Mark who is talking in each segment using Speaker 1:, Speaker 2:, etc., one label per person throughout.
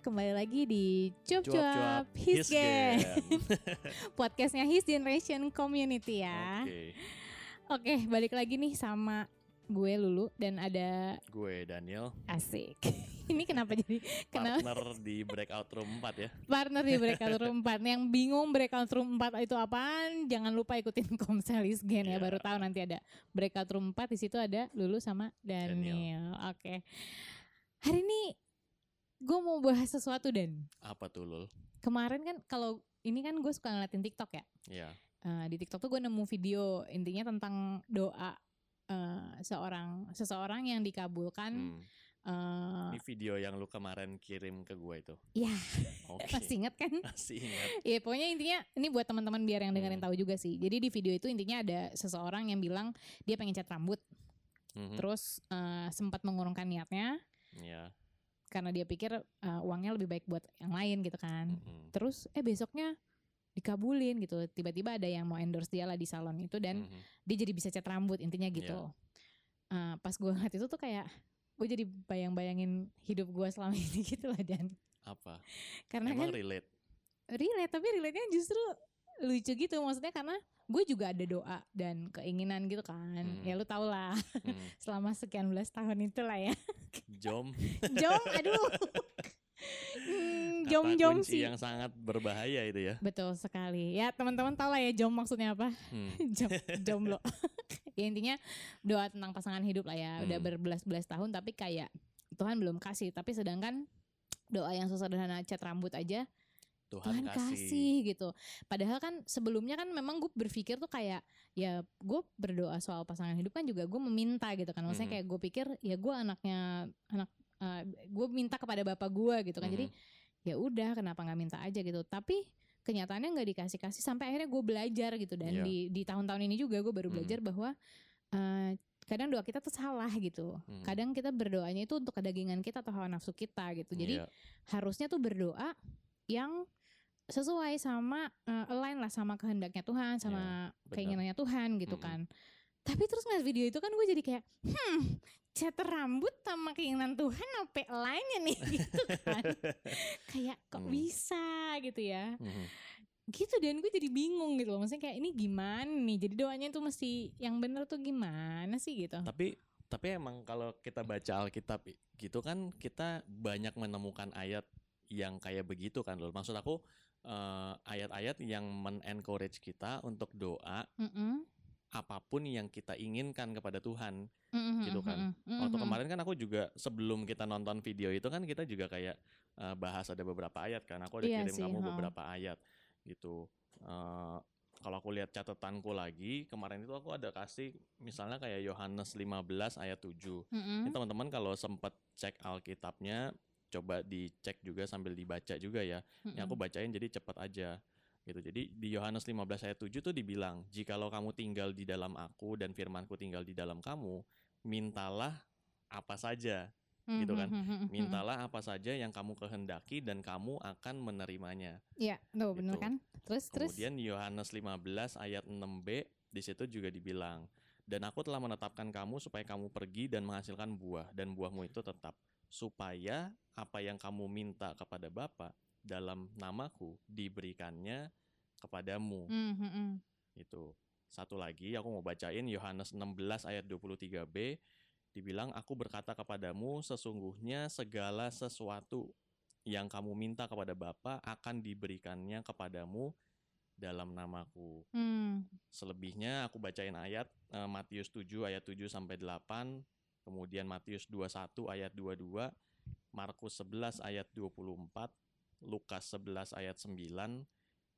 Speaker 1: kembali lagi di Cuap Cuap His Gang. Podcastnya His Generation Community ya.
Speaker 2: Oke,
Speaker 1: Oke balik lagi nih sama gue Lulu dan ada
Speaker 2: gue Daniel,
Speaker 1: Asik. Ini kenapa jadi kenapa
Speaker 2: partner di breakout room 4 ya.
Speaker 1: partner di Breakout Room 4 Yang bingung Breakout Room 4 itu apaan? Jangan lupa ikutin Komsel His Gang ya
Speaker 2: Iya.
Speaker 1: Baru tahu nanti ada Breakout Room 4 di situ ada Lulu sama Daniel, Oke. Hari ini gue mau bahas sesuatu Dan
Speaker 2: Apa tuh Lul?
Speaker 1: kemarin kan kalau ini kan gue suka ngeliatin TikTok ya.
Speaker 2: Ya,
Speaker 1: Eh, di TikTok tuh gue nemu video intinya tentang doa eh, seorang seseorang yang dikabulkan.
Speaker 2: hmm.
Speaker 1: eh,
Speaker 2: ini video yang lu kemarin kirim ke gue itu.
Speaker 1: ya
Speaker 2: Oke.
Speaker 1: masih inget kan?
Speaker 2: Masih ingat.
Speaker 1: Ya pokoknya intinya ini buat teman-teman biar yang dengerin
Speaker 2: Hmm.
Speaker 1: tahu juga sih. Jadi di video itu intinya ada seseorang yang bilang dia pengen cat rambut,
Speaker 2: Mhm.
Speaker 1: terus eh, sempat mengurungkan niatnya
Speaker 2: Ya.
Speaker 1: Karena dia pikir eh, uangnya lebih baik buat yang lain gitu kan.
Speaker 2: mhm.
Speaker 1: Terus eh besoknya dikabulin gitu. Tiba-tiba ada yang mau endorse dia lah di salon itu dan
Speaker 2: Mhm.
Speaker 1: dia jadi bisa cat rambut intinya gitu. Eh, pas gue ngeliat itu tuh kayak gue jadi bayang-bayangin hidup gue selama ini gitu lah dan
Speaker 2: Apa?
Speaker 1: karena
Speaker 2: Emang
Speaker 1: kan
Speaker 2: relate?
Speaker 1: relate tapi relate-nya justru lucu gitu maksudnya karena gue juga ada doa dan keinginan gitu kan
Speaker 2: Hmm.
Speaker 1: ya lu tau lah
Speaker 2: Hmm.
Speaker 1: selama sekian belas tahun itulah ya
Speaker 2: Jom.
Speaker 1: jom aduh Hmm, jom jom sih
Speaker 2: yang sangat berbahaya itu ya.
Speaker 1: betul sekali ya teman-teman tau lah ya jom maksudnya apa
Speaker 2: Hmm.
Speaker 1: Jom, jomblo. ya intinya doa tentang pasangan hidup lah ya. Udah
Speaker 2: Hmm.
Speaker 1: berbelas-belas tahun tapi kayak Tuhan belum kasih. Tapi sedangkan doa yang sesederhana cat rambut aja
Speaker 2: Tuhan,
Speaker 1: Tuhan
Speaker 2: kasih.
Speaker 1: kasih. gitu. Padahal kan sebelumnya kan memang gue berpikir tuh kayak ya gue berdoa soal pasangan hidup kan juga gue meminta gitu kan. Maksudnya
Speaker 2: Mhm.
Speaker 1: kayak gue pikir ya gue anaknya anak gue minta kepada bapak gue gitu kan. Jadi
Speaker 2: Mhm.
Speaker 1: ya udah kenapa nggak minta aja gitu tapi kenyataannya nggak dikasih kasih sampai akhirnya gue belajar gitu dan
Speaker 2: Iya.
Speaker 1: di di tahun-tahun ini juga gue baru
Speaker 2: Hmm.
Speaker 1: belajar bahwa eh, kadang doa kita tuh salah gitu
Speaker 2: Hmm.
Speaker 1: kadang kita berdoanya itu untuk kedagingan kita atau hawa nafsu kita gitu jadi
Speaker 2: Iya.
Speaker 1: harusnya tuh berdoa yang sesuai sama eh, align lah sama kehendaknya Tuhan sama
Speaker 2: benar.
Speaker 1: keinginannya Tuhan gitu
Speaker 2: Mm-mm.
Speaker 1: kan tapi terus ngeliat video itu kan gue jadi kayak hmm cat rambut sama keinginan Tuhan apa lainnya nih gitu kan kayak kok
Speaker 2: Hmm.
Speaker 1: bisa gitu ya
Speaker 2: Mhm.
Speaker 1: gitu dan gue jadi bingung gitu loh maksudnya kayak ini gimana nih jadi doanya tuh mesti yang bener tuh gimana sih gitu
Speaker 2: Tapi tapi emang kalau kita baca Alkitab gitu kan kita banyak menemukan ayat yang kayak begitu kan loh. Maksud aku eh, ayat-ayat yang men-encourage kita untuk doa
Speaker 1: Mm-mm.
Speaker 2: apa pun yang kita inginkan kepada Tuhan.
Speaker 1: Mm-mm,
Speaker 2: Gitu kan.
Speaker 1: mm-mm,
Speaker 2: Waktu kemarin kan aku juga sebelum kita nonton video itu kan kita juga kayak eh, bahas ada beberapa ayat kan. Aku ada
Speaker 1: Iya
Speaker 2: kirim
Speaker 1: sih,
Speaker 2: kamu
Speaker 1: ha.
Speaker 2: beberapa ayat gitu. Eh, kalau aku lihat catatanku lagi, kemarin itu aku ada kasih misalnya kayak Yohanes 15 ayat 7.
Speaker 1: Mm-mm.
Speaker 2: Ini teman-teman kalau sempat cek Alkitabnya, coba dicek juga sambil dibaca juga ya. Yang aku bacain jadi cepat aja gitu. Jadi di Yohanes 15 ayat 7 tuh dibilang, "Jikalau kamu tinggal di dalam aku dan firmanku tinggal di dalam kamu, mintalah apa saja." gitu kan.
Speaker 1: Mm-mm, mm-mm,
Speaker 2: Mintalah apa saja yang kamu kehendaki dan kamu akan menerimanya.
Speaker 1: Iya, bener
Speaker 2: Gitu.
Speaker 1: kan? Terus terus
Speaker 2: Kemudian Yohanes 15 ayat 6b di situ juga dibilang, "Dan aku telah menetapkan kamu supaya kamu pergi dan menghasilkan buah dan buahmu itu tetap, supaya apa yang kamu minta kepada Bapa dalam namaku diberikannya kepadamu."
Speaker 1: Mm, mm, mm.
Speaker 2: Itu. Satu lagi aku mau bacain Yohanes 16 ayat 23b dibilang aku berkata kepadamu sesungguhnya segala sesuatu yang kamu minta kepada Bapa akan diberikannya kepadamu dalam namaku.
Speaker 1: Mm.
Speaker 2: Selebihnya aku bacain ayat eh, Matius 7 ayat 7 sampai 8, kemudian Matius 21 ayat 22, Markus 11 ayat 24, Lukas 11 ayat 9,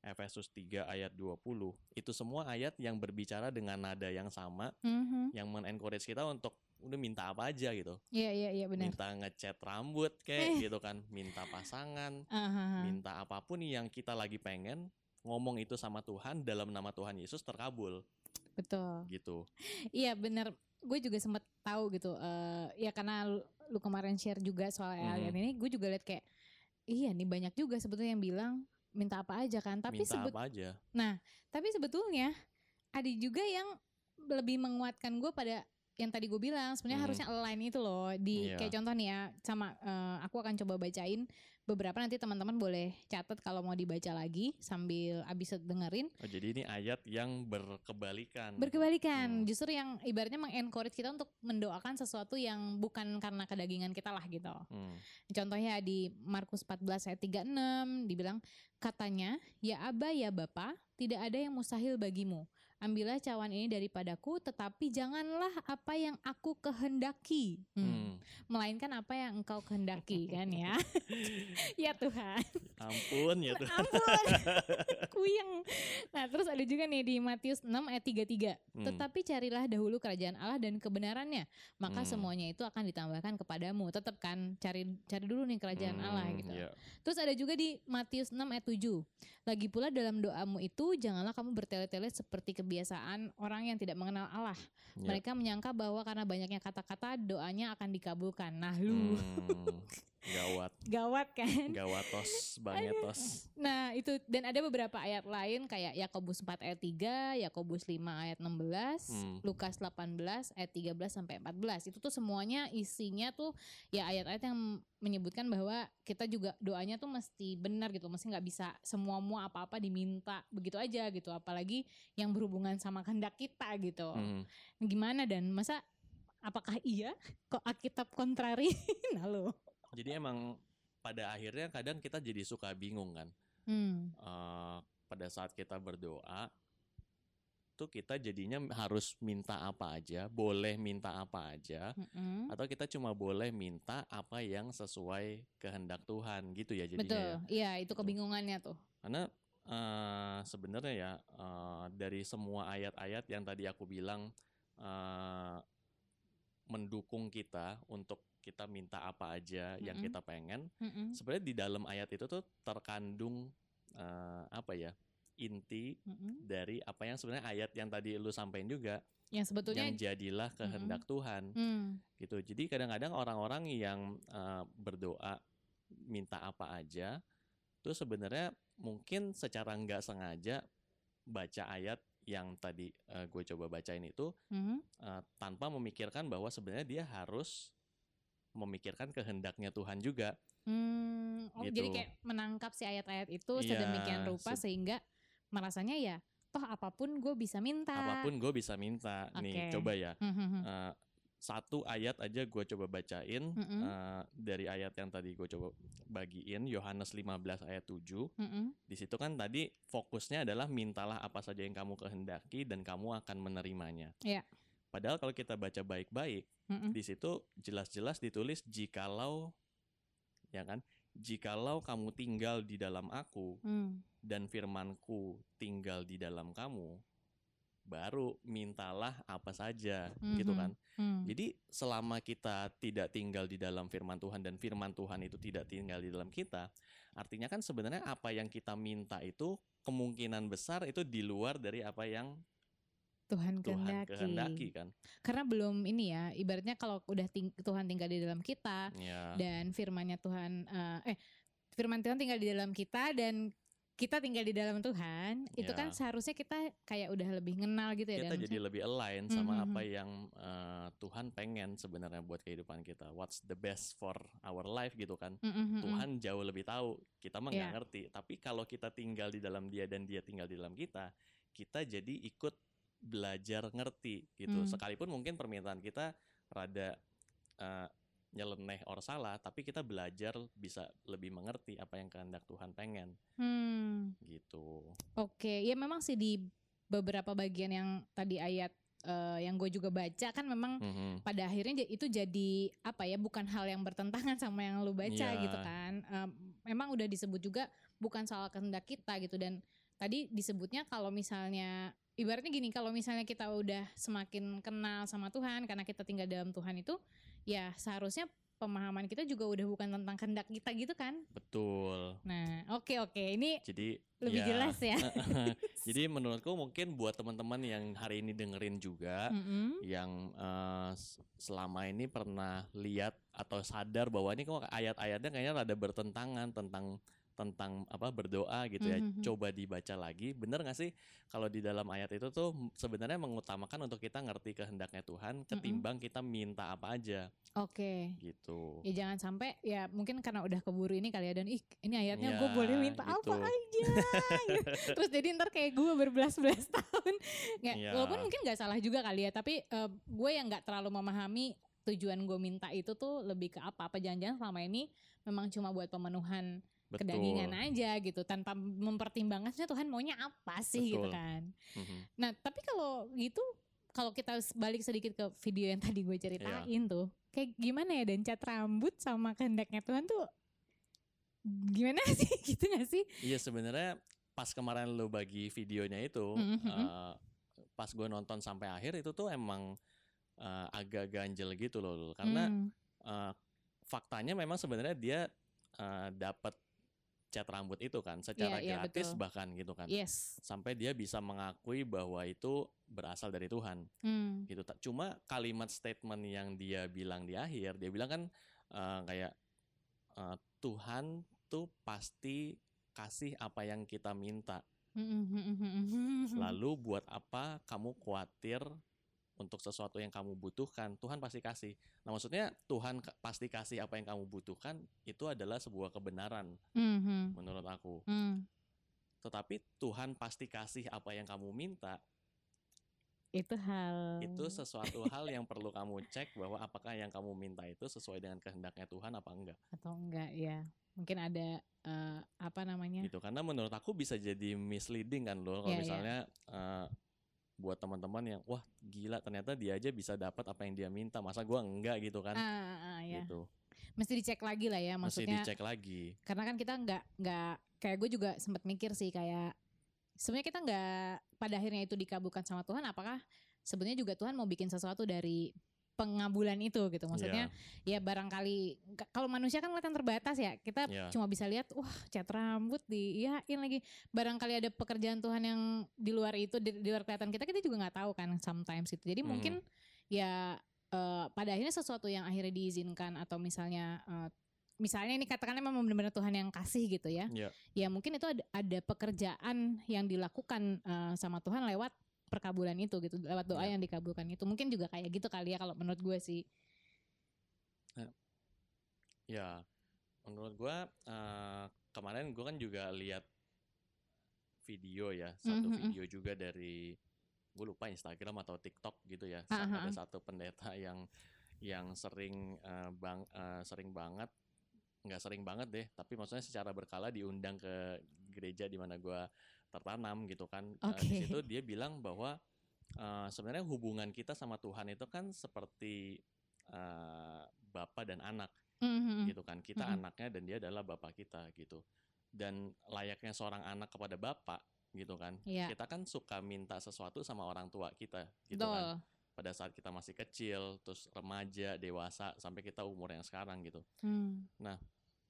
Speaker 2: Efesus 3 ayat 20. Itu semua ayat yang berbicara dengan nada yang sama
Speaker 1: Mhm.
Speaker 2: yang men-encourage kita untuk udah minta apa aja gitu.
Speaker 1: Iya iya iya benar.
Speaker 2: Minta ngecat rambut kayak gitu kan, minta pasangan,
Speaker 1: Aha.
Speaker 2: minta apa pun yang kita lagi pengen ngomong itu sama Tuhan dalam nama Tuhan Yesus terkabul
Speaker 1: Betul.
Speaker 2: gitu.
Speaker 1: Iya bener gue juga sempet tahu gitu eh ya karena lu, lu kemarin share juga soal
Speaker 2: Mhm.
Speaker 1: alien ini gue juga liat kayak iya nih banyak juga sebetulnya yang bilang minta apa aja kan tapi
Speaker 2: minta
Speaker 1: sebet
Speaker 2: apa aja.
Speaker 1: tapi sebetulnya ada juga yang lebih menguatkan gue pada yang tadi gue bilang sebenarnya
Speaker 2: Hmm.
Speaker 1: harusnya align itu loh di
Speaker 2: Iya.
Speaker 1: kayak contoh nih ya sama eh, aku akan coba bacain beberapa nanti teman-teman boleh catat kalau mau dibaca lagi sambil abis dengerin
Speaker 2: Oh, jadi ini ayat yang berkebalikan.
Speaker 1: berkebalikan
Speaker 2: Hmm.
Speaker 1: justru yang ibaratnya mengencourage kita untuk mendoakan sesuatu yang bukan karena kedagingan kita lah gitu
Speaker 2: Hmm.
Speaker 1: contohnya di Markus 14 ayat 36 dibilang katanya ya Aba ya Bapa tidak ada yang mustahil bagimu ambillah cawan ini daripadaku tetapi janganlah apa yang aku kehendaki Hmm.
Speaker 2: Hmm.
Speaker 1: melainkan apa yang engkau kehendaki kan ya ya Tuhan
Speaker 2: Ampun ya tuh.
Speaker 1: ampun kuyeng nah terus ada juga nih di Matius 6 ayat 33
Speaker 2: Hmm.
Speaker 1: tetapi carilah dahulu kerajaan Allah dan kebenarannya maka
Speaker 2: Hmm.
Speaker 1: semuanya itu akan ditambahkan kepadamu tetap kan cari cari dulu nih kerajaan Allah
Speaker 2: Hmm,
Speaker 1: gitu
Speaker 2: iya.
Speaker 1: terus ada juga di Matius 6 ayat 7 lagi pula dalam doamu itu janganlah kamu bertele-tele seperti kebiasaan orang yang tidak mengenal Allah
Speaker 2: Iya.
Speaker 1: mereka menyangka bahwa karena banyaknya kata-kata doanya akan dikabulkan nah lu
Speaker 2: Hmm. Gawat,
Speaker 1: gawat kan
Speaker 2: gawatos, bangetos.
Speaker 1: Nah itu dan ada beberapa ayat lain kayak Yakobus 4 ayat 3, Yakobus 5 ayat 16,
Speaker 2: Hmm.
Speaker 1: Lukas 18 ayat 13 sampai 14. Itu tuh semuanya isinya tuh ya ayat-ayat yang menyebutkan bahwa kita juga doanya tuh mesti benar gitu, mesti nggak bisa semua mua apa-apa diminta begitu aja gitu, apalagi yang berhubungan sama kehendak kita gitu.
Speaker 2: Hmm.
Speaker 1: Gimana dan masa apakah iya kok Alkitab kontrari? nah lo.
Speaker 2: Jadi emang pada akhirnya kadang kita jadi suka bingung kan.
Speaker 1: Hmm.
Speaker 2: Eh, pada saat kita berdoa tuh kita jadinya harus minta apa aja, boleh minta apa aja,
Speaker 1: Mm-mm.
Speaker 2: atau kita cuma boleh minta apa yang sesuai kehendak Tuhan gitu ya jadinya.
Speaker 1: Betul,
Speaker 2: ya.
Speaker 1: iya itu
Speaker 2: Betul.
Speaker 1: kebingungannya tuh.
Speaker 2: Karena eh, sebenarnya ya eh, dari semua ayat-ayat yang tadi aku bilang eh, mendukung kita untuk kita minta apa aja yang
Speaker 1: Mm-mm.
Speaker 2: kita pengen,
Speaker 1: Mm-mm.
Speaker 2: sebenarnya di dalam ayat itu tuh terkandung eh, apa ya inti
Speaker 1: Mm-mm.
Speaker 2: dari apa yang sebenarnya ayat yang tadi lu sampaikan juga
Speaker 1: Yang sebetulnya
Speaker 2: yang jadilah kehendak Tuhan
Speaker 1: hmm,
Speaker 2: gitu. Jadi kadang-kadang orang-orang yang eh, berdoa minta apa aja, tuh sebenarnya mungkin secara nggak sengaja baca ayat yang tadi gue coba bacain itu
Speaker 1: mhm,
Speaker 2: eh, tanpa memikirkan bahwa sebenarnya dia harus memikirkan kehendaknya Tuhan juga.
Speaker 1: hmm, oh, jadi
Speaker 2: Gitu.
Speaker 1: kayak menangkap si ayat-ayat itu
Speaker 2: Iya,
Speaker 1: sedemikian rupa
Speaker 2: se-
Speaker 1: sehingga merasanya ya toh apa pun gue bisa minta.
Speaker 2: Apa pun gue bisa minta. Nih
Speaker 1: Oke.
Speaker 2: coba ya.
Speaker 1: Hmm, hmm, hmm.
Speaker 2: eh, satu ayat aja gue coba bacain
Speaker 1: Mm-mm.
Speaker 2: eh, dari ayat yang tadi gue coba bagiin Yohanes 15 ayat 7
Speaker 1: Mm-mm.
Speaker 2: Di situ kan tadi fokusnya adalah mintalah apa saja yang kamu kehendaki dan kamu akan menerimanya.
Speaker 1: Iya.
Speaker 2: Padahal kalau kita baca baik-baik,
Speaker 1: Mm-mm.
Speaker 2: di situ jelas-jelas ditulis jikalau ya kan? Jikalau kamu tinggal di dalam aku
Speaker 1: Hmm,
Speaker 2: dan firmanku tinggal di dalam kamu, baru mintalah apa saja gitu
Speaker 1: Mhm.
Speaker 2: kan.
Speaker 1: hmm.
Speaker 2: Jadi selama kita tidak tinggal di dalam firman Tuhan dan firman Tuhan itu tidak tinggal di dalam kita, artinya kan sebenarnya apa yang kita minta itu kemungkinan besar itu di luar dari apa yang
Speaker 1: Tuhan
Speaker 2: Tuhan
Speaker 1: kehendaki.
Speaker 2: kehendaki kan.
Speaker 1: Karena belum ini ya, ibaratnya kalau udah ting- Tuhan tinggal di dalam kita
Speaker 2: Ya.
Speaker 1: dan firmannya Tuhan eh, eh firman Tuhan tinggal di dalam kita dan kita tinggal di dalam Tuhan, itu
Speaker 2: Ya.
Speaker 1: kan seharusnya kita kayak udah lebih kenal gitu ya
Speaker 2: Kita jadi lebih align sama
Speaker 1: Mhm.
Speaker 2: apa yang eh, Tuhan pengen sebenarnya buat kehidupan kita. What's the best for our life gitu kan.
Speaker 1: Mm, mm, mm, mm.
Speaker 2: Tuhan jauh lebih tahu. Kita mah
Speaker 1: Iya.
Speaker 2: ngerti. Tapi kalau kita tinggal di dalam Dia dan Dia tinggal di dalam kita, kita jadi ikut belajar ngerti gitu.
Speaker 1: Hmm.
Speaker 2: Sekalipun mungkin permintaan kita rada eh, nyeleneh or salah, tapi kita belajar bisa lebih mengerti apa yang kehendak Tuhan pengen
Speaker 1: Hmm.
Speaker 2: gitu.
Speaker 1: Oke, ya memang sih di beberapa bagian yang tadi ayat eh, yang gue juga baca kan memang
Speaker 2: Mhm.
Speaker 1: pada akhirnya itu jadi apa ya bukan hal yang bertentangan sama yang lu baca
Speaker 2: Iya.
Speaker 1: gitu kan. Em, memang udah disebut juga bukan salah kehendak kita gitu dan tadi disebutnya kalau misalnya ibaratnya gini kalau misalnya kita udah semakin kenal sama Tuhan karena kita tinggal dalam Tuhan itu ya seharusnya pemahaman kita juga udah bukan tentang kehendak kita gitu kan.
Speaker 2: Betul.
Speaker 1: Nah, oke oke ini
Speaker 2: Jadi
Speaker 1: lebih
Speaker 2: ya,
Speaker 1: jelas ya.
Speaker 2: Jadi menurutku mungkin buat teman-teman yang hari ini dengerin juga
Speaker 1: Mm-mm.
Speaker 2: yang s- selama ini pernah lihat atau sadar bahwa ini kok ayat-ayatnya kayaknya rada bertentangan tentang tentang apa berdoa gitu ya
Speaker 1: Mhm.
Speaker 2: coba dibaca lagi bener nggak sih kalau di dalam ayat itu tuh sebenarnya mengutamakan untuk kita ngerti kehendaknya Tuhan ketimbang kita minta apa aja
Speaker 1: Oke.
Speaker 2: gitu
Speaker 1: Ya jangan sampai ya mungkin karena udah keburu ini kali ya dan ih ini ayatnya gue
Speaker 2: Ya,
Speaker 1: boleh minta apa
Speaker 2: gitu.
Speaker 1: aja gitu. Terus jadi ntar kayak gue berbelas-belas tahun. Nggak,
Speaker 2: Ya.
Speaker 1: Walaupun mungkin nggak salah juga kali ya tapi eh, gue yang nggak terlalu memahami tujuan gue minta itu tuh lebih ke apa apa jangan-jangan selama ini memang cuma buat pemenuhan
Speaker 2: betul
Speaker 1: kedagingan aja gitu tanpa mempertimbangkan Tuhan maunya apa sih gitu
Speaker 2: Betul.
Speaker 1: kan.
Speaker 2: Mhm.
Speaker 1: Nah, tapi kalau gitu kalau kita balik sedikit ke video yang tadi gue ceritain
Speaker 2: Iya.
Speaker 1: tuh, kayak gimana ya dan cat rambut sama kehendaknya Tuhan tuh gimana sih gitu gak sih?
Speaker 2: Iya sebenarnya pas kemarin lu bagi videonya itu,
Speaker 1: Mhm, mhm.
Speaker 2: eh, pas gue nonton sampai akhir itu tuh emang eh, agak ganjel gitu loh, Lul. karena
Speaker 1: Hmm,
Speaker 2: eh, faktanya memang sebenarnya dia eh, dapat cat rambut itu kan secara
Speaker 1: Iya, iya,
Speaker 2: gratis
Speaker 1: betul.
Speaker 2: bahkan gitu kan,
Speaker 1: yes.
Speaker 2: sampai dia bisa mengakui bahwa itu berasal dari Tuhan
Speaker 1: Hmm,
Speaker 2: gitu. Cuma kalimat statement yang dia bilang di akhir, dia bilang kan eh, kayak eh, Tuhan tuh pasti kasih apa yang kita minta.
Speaker 1: hmm, hmm, hmm.
Speaker 2: Lalu buat apa kamu khawatir untuk sesuatu yang kamu butuhkan? Tuhan pasti kasih. Nah, maksudnya Tuhan pasti kasih apa yang kamu butuhkan itu adalah sebuah kebenaran
Speaker 1: Hmm, hmm,
Speaker 2: menurut aku.
Speaker 1: hmm.
Speaker 2: Tetapi Tuhan pasti kasih apa yang kamu minta.
Speaker 1: Itu hal
Speaker 2: Itu sesuatu hal yang perlu kamu cek bahwa apakah yang kamu minta itu sesuai dengan kehendaknya Tuhan apa enggak.
Speaker 1: atau enggak ya. Mungkin ada eh, apa namanya?
Speaker 2: Gitu. Karena menurut aku bisa jadi misleading kan loh kalau
Speaker 1: Iya, iya.
Speaker 2: misalnya eh, buat teman-teman yang wah gila ternyata dia aja bisa dapat apa yang dia minta masa gua enggak gitu kan
Speaker 1: Ah, ah, ah, ya.
Speaker 2: gitu
Speaker 1: Mesti dicek lagi lah ya
Speaker 2: mesti
Speaker 1: maksudnya.
Speaker 2: dicek lagi
Speaker 1: karena kan kita nggak nggak kayak gue juga sempat mikir sih kayak sebenarnya kita nggak pada akhirnya itu dikabulkan sama Tuhan apakah sebenarnya juga Tuhan mau bikin sesuatu dari pengabulan itu gitu maksudnya ya barangkali kalau manusia kan kelihatan terbatas ya kita
Speaker 2: Iya.
Speaker 1: cuma bisa lihat wah cat rambut diiyain lagi barangkali ada pekerjaan Tuhan yang di luar itu di, di luar kelihatan kita kita juga nggak tahu kan sometimes itu jadi
Speaker 2: Mhm.
Speaker 1: mungkin ya eh, pada akhirnya sesuatu yang akhirnya diizinkan atau misalnya eh, misalnya ini katakanlah memang benar-benar Tuhan yang kasih gitu ya
Speaker 2: Iya.
Speaker 1: ya mungkin itu ada, ada pekerjaan yang dilakukan eh, sama Tuhan lewat perkabulan itu gitu lewat doa
Speaker 2: Iya.
Speaker 1: yang dikabulkan itu. Mungkin juga kayak gitu kali ya kalau menurut gue sih.
Speaker 2: Ya. Menurut gua eh, kemarin gua kan juga lihat video ya satu
Speaker 1: Mhm, mhm.
Speaker 2: video juga dari gue lupa Instagram atau TikTok gitu ya. Sa-
Speaker 1: ah,
Speaker 2: ada satu pendeta yang yang sering eh, bang eh, sering banget nggak sering banget deh tapi maksudnya secara berkala diundang ke gereja di mana gua tertanam gitu kan Eh,
Speaker 1: Oke.
Speaker 2: di situ dia bilang bahwa eh, sebenarnya hubungan kita sama Tuhan itu kan seperti eh, bapak dan anak
Speaker 1: Mhm.
Speaker 2: gitu kan kita
Speaker 1: Mm-mm.
Speaker 2: anaknya dan dia adalah bapak kita gitu dan layaknya seorang anak kepada bapak gitu kan
Speaker 1: Iya.
Speaker 2: kita kan suka minta sesuatu sama orang tua kita gitu
Speaker 1: Betul.
Speaker 2: kan pada saat kita masih kecil terus remaja dewasa sampai kita umur yang sekarang gitu
Speaker 1: Hmm.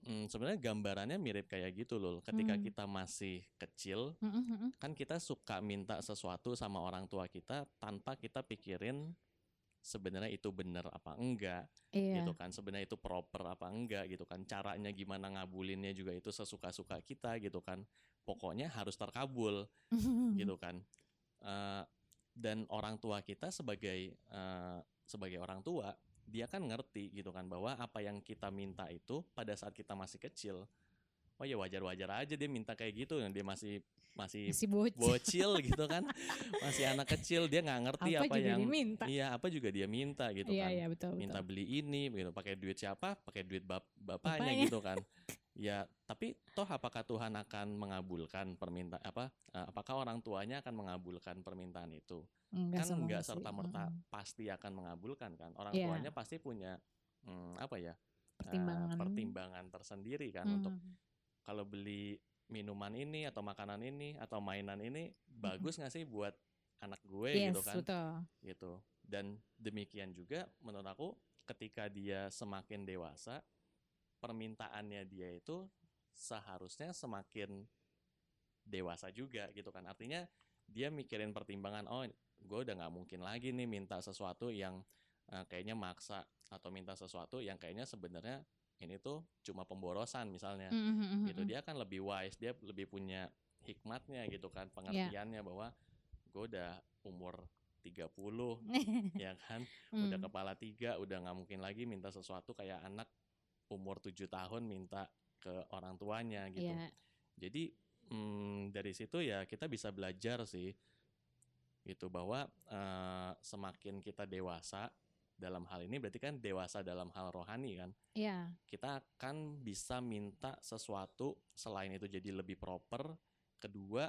Speaker 2: Hmm, sebenarnya gambarannya mirip kayak gitu loh ketika
Speaker 1: Hmm.
Speaker 2: kita masih kecil
Speaker 1: Mhm, mhm.
Speaker 2: kan kita suka minta sesuatu sama orang tua kita tanpa kita pikirin sebenarnya itu benar apa enggak
Speaker 1: Iya.
Speaker 2: gitu kan sebenarnya itu proper apa enggak gitu kan caranya gimana ngabulinnya juga itu sesuka-suka kita gitu kan pokoknya harus terkabul gitu kan Eh, dan orang tua kita sebagai eh, sebagai orang tua dia kan ngerti gitu kan bahwa apa yang kita minta itu pada saat kita masih kecil oh ya wajar-wajar aja dia minta kayak gitu dia masih masih
Speaker 1: Masih bocil.
Speaker 2: bocil gitu kan masih anak kecil dia nggak ngerti
Speaker 1: apa,
Speaker 2: apa,
Speaker 1: juga
Speaker 2: yang
Speaker 1: diminta.
Speaker 2: iya apa juga dia minta gitu
Speaker 1: Iya,
Speaker 2: kan
Speaker 1: iya betul
Speaker 2: minta
Speaker 1: betul.
Speaker 2: beli ini gitu pakai duit siapa pakai duit bap bapaknya,
Speaker 1: Bapaknya.
Speaker 2: gitu kan ya tapi toh apakah Tuhan akan mengabulkan permintaan apa eh, apakah orang tuanya akan mengabulkan permintaan itu
Speaker 1: Enggak
Speaker 2: kan
Speaker 1: semua
Speaker 2: nggak
Speaker 1: sih.
Speaker 2: serta merta
Speaker 1: Mhm.
Speaker 2: pasti akan mengabulkan kan orang
Speaker 1: Iya.
Speaker 2: tuanya pasti punya hmm, apa ya eh,
Speaker 1: Pertimbangan.
Speaker 2: pertimbangan tersendiri kan untuk
Speaker 1: Mhm.
Speaker 2: kalau beli minuman ini atau makanan ini atau mainan ini bagus nggak sih buat anak gue
Speaker 1: Yes,
Speaker 2: gitu kan
Speaker 1: betul.
Speaker 2: gitu dan demikian juga menurut aku ketika dia semakin dewasa permintaannya dia itu seharusnya semakin dewasa juga gitu kan artinya dia mikirin pertimbangan oh gue udah nggak mungkin lagi nih minta sesuatu yang eh, kayaknya maksa atau minta sesuatu yang kayaknya sebenarnya ini tuh cuma pemborosan misalnya
Speaker 1: Mm, mm, mm,
Speaker 2: gitu
Speaker 1: mm.
Speaker 2: dia kan lebih wise dia lebih punya hikmatnya gitu kan
Speaker 1: Iya.
Speaker 2: pengertiannya bahwa gue udah umur 30 ya kan udah
Speaker 1: Mm.
Speaker 2: kepala tiga udah nggak mungkin lagi minta sesuatu kayak anak umur tujuh tahun minta ke orang tuanya gitu
Speaker 1: Iya.
Speaker 2: jadi mm, dari situ ya kita bisa belajar sih gitu bahwa eh, semakin kita dewasa dalam hal ini berarti kan dewasa dalam hal rohani kan
Speaker 1: Iya.
Speaker 2: kita akan bisa minta sesuatu selain itu jadi lebih proper kedua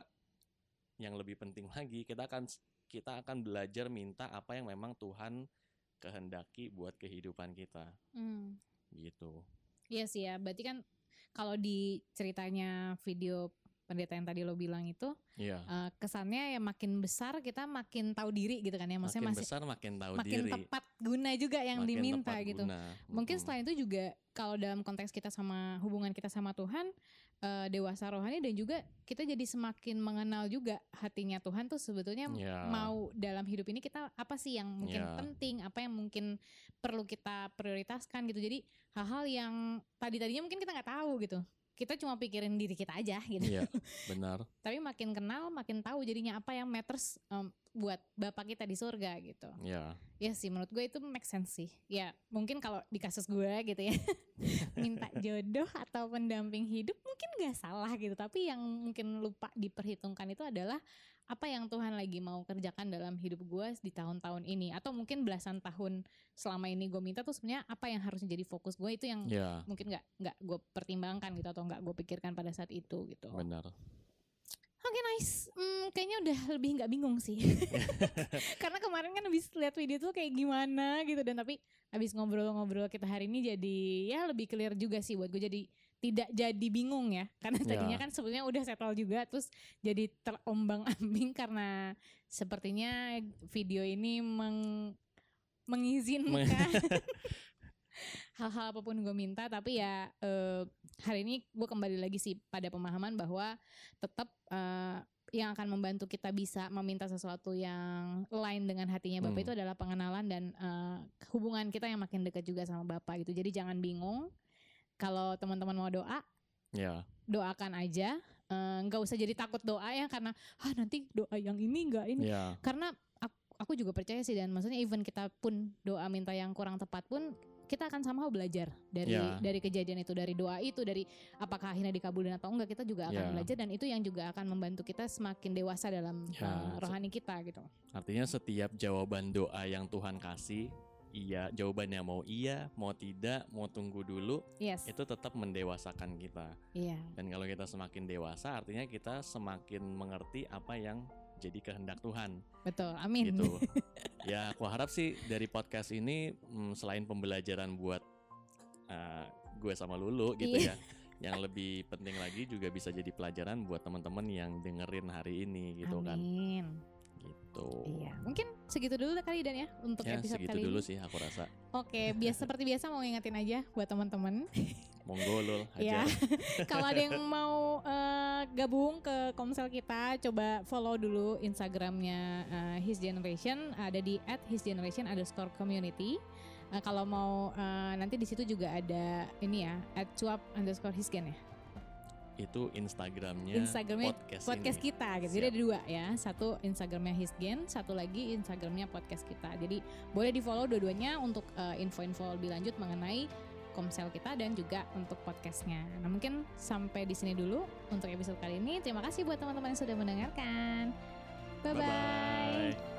Speaker 2: yang lebih penting lagi kita akan kita akan belajar minta apa yang memang Tuhan kehendaki buat kehidupan kita
Speaker 1: Mm.
Speaker 2: Gitu.
Speaker 1: Iya sih ya, berarti kan kalau di ceritanya video pendeta yang tadi lo bilang itu
Speaker 2: iya
Speaker 1: eh, kesannya ya makin besar kita makin tahu diri gitu kan ya, maksudnya
Speaker 2: makin
Speaker 1: masih
Speaker 2: besar makin tahu
Speaker 1: makin
Speaker 2: diri
Speaker 1: tepat guna juga yang
Speaker 2: makin
Speaker 1: diminta gitu.
Speaker 2: guna.
Speaker 1: Mungkin selain itu juga kalau dalam konteks kita sama hubungan kita sama Tuhan eh, dewasa rohani dan juga kita jadi semakin mengenal juga hatinya Tuhan tuh sebetulnya
Speaker 2: Ya.
Speaker 1: mau dalam hidup ini kita apa sih yang mungkin
Speaker 2: Ya.
Speaker 1: penting, apa yang mungkin perlu kita prioritaskan gitu. Jadi hal-hal yang tadi tadinya mungkin kita nggak tahu gitu. Kita cuma pikirin diri kita aja gitu.
Speaker 2: Iya, benar.
Speaker 1: Tapi makin kenal, makin tahu jadinya apa yang matters em, buat bapak kita di surga gitu.
Speaker 2: Ya,
Speaker 1: Ya sih menurut gue itu make sense sih. Ya mungkin kalau di kasus gue gitu ya minta jodoh atau pendamping hidup mungkin gak salah gitu. Tapi yang mungkin lupa diperhitungkan itu adalah apa yang Tuhan lagi mau kerjakan dalam hidup gue di tahun-tahun ini atau mungkin belasan tahun selama ini gue minta tuh sebenarnya apa yang harus jadi fokus gue itu yang
Speaker 2: ya,
Speaker 1: mungkin nggak nggak gue pertimbangkan gitu atau nggak gue pikirkan pada saat itu gitu. Oke
Speaker 2: benar.
Speaker 1: nice, Hmm, kayaknya udah lebih nggak bingung sih. Karena kemarin kan habis lihat video tuh kayak gimana gitu dan tapi habis ngobrol-ngobrol kita hari ini jadi ya lebih clear juga sih buat gue jadi tidak jadi bingung ya karena
Speaker 2: Ya.
Speaker 1: tadinya kan sebetulnya udah settle juga terus jadi terombang-ambing karena sepertinya video ini meng mengizinkan hal-hal apa pun gue minta tapi ya eh, hari ini gue kembali lagi sih pada pemahaman bahwa tetap eh, yang akan membantu kita bisa meminta sesuatu yang lain dengan hatinya Bapak
Speaker 2: Hmm.
Speaker 1: itu adalah pengenalan dan eh, hubungan kita yang makin dekat juga sama Bapak gitu. Jadi jangan bingung kalau teman-teman mau doa
Speaker 2: Ya,
Speaker 1: doakan aja Eh, nggak usah jadi takut doa ya karena ah nanti doa yang ini nggak ini
Speaker 2: ya,
Speaker 1: karena aku, aku juga percaya sih dan maksudnya even kita pun doa minta yang kurang tepat pun kita akan somehow belajar dari
Speaker 2: Ya.
Speaker 1: dari kejadian itu dari doa itu dari apakah akhirnya dikabulin atau enggak kita juga akan
Speaker 2: Ya.
Speaker 1: belajar dan itu yang juga akan membantu kita semakin dewasa dalam
Speaker 2: Ya,
Speaker 1: uh,
Speaker 2: se-
Speaker 1: rohani kita gitu.
Speaker 2: artinya setiap jawaban doa yang Tuhan kasih, iya, jawabannya mau iya, mau tidak, mau tunggu dulu,
Speaker 1: Yes.
Speaker 2: itu tetap mendewasakan kita.
Speaker 1: Iya.
Speaker 2: Dan kalau kita semakin dewasa, artinya kita semakin mengerti apa yang jadi kehendak Tuhan.
Speaker 1: Betul. Amin.
Speaker 2: gitu. ya, aku harap sih dari podcast ini mm, selain pembelajaran buat uh, gue sama Lulu gitu
Speaker 1: Iya.
Speaker 2: ya, yang lebih penting lagi juga bisa jadi pelajaran buat teman-teman yang dengerin hari ini gitu kan. Gitu.
Speaker 1: Iya. Mungkin segitu dulu kali Dan ya untuk
Speaker 2: Ya,
Speaker 1: episode
Speaker 2: segitu
Speaker 1: kali
Speaker 2: dulu
Speaker 1: ini.
Speaker 2: sih aku rasa.
Speaker 1: Oke, biasa seperti biasa mau ingetin aja buat teman-teman
Speaker 2: Monggo Lul,
Speaker 1: Ya,
Speaker 2: ajar.
Speaker 1: kalau ada yang mau eh, gabung ke Komsel kita, coba follow dulu Instagramnya eh, His Generation, ada di @hisgeneration underscore community. Eh, kalau mau eh, nanti di situ juga ada ini ya, @cuap underscore hisgen ya,
Speaker 2: Itu Instagramnya,
Speaker 1: Instagramnya
Speaker 2: podcast,
Speaker 1: podcast
Speaker 2: ini.
Speaker 1: kita gitu. Jadi ada dua ya, satu Instagramnya hisgen, satu lagi Instagramnya podcast kita. Jadi boleh di follow dua-duanya untuk eh, info-info lebih lanjut mengenai Komsel kita dan juga untuk podcastnya. Nah mungkin sampai di sini dulu untuk episode kali ini. Terima kasih buat teman-teman yang sudah mendengarkan. Bye bye.
Speaker 2: Bye-bye.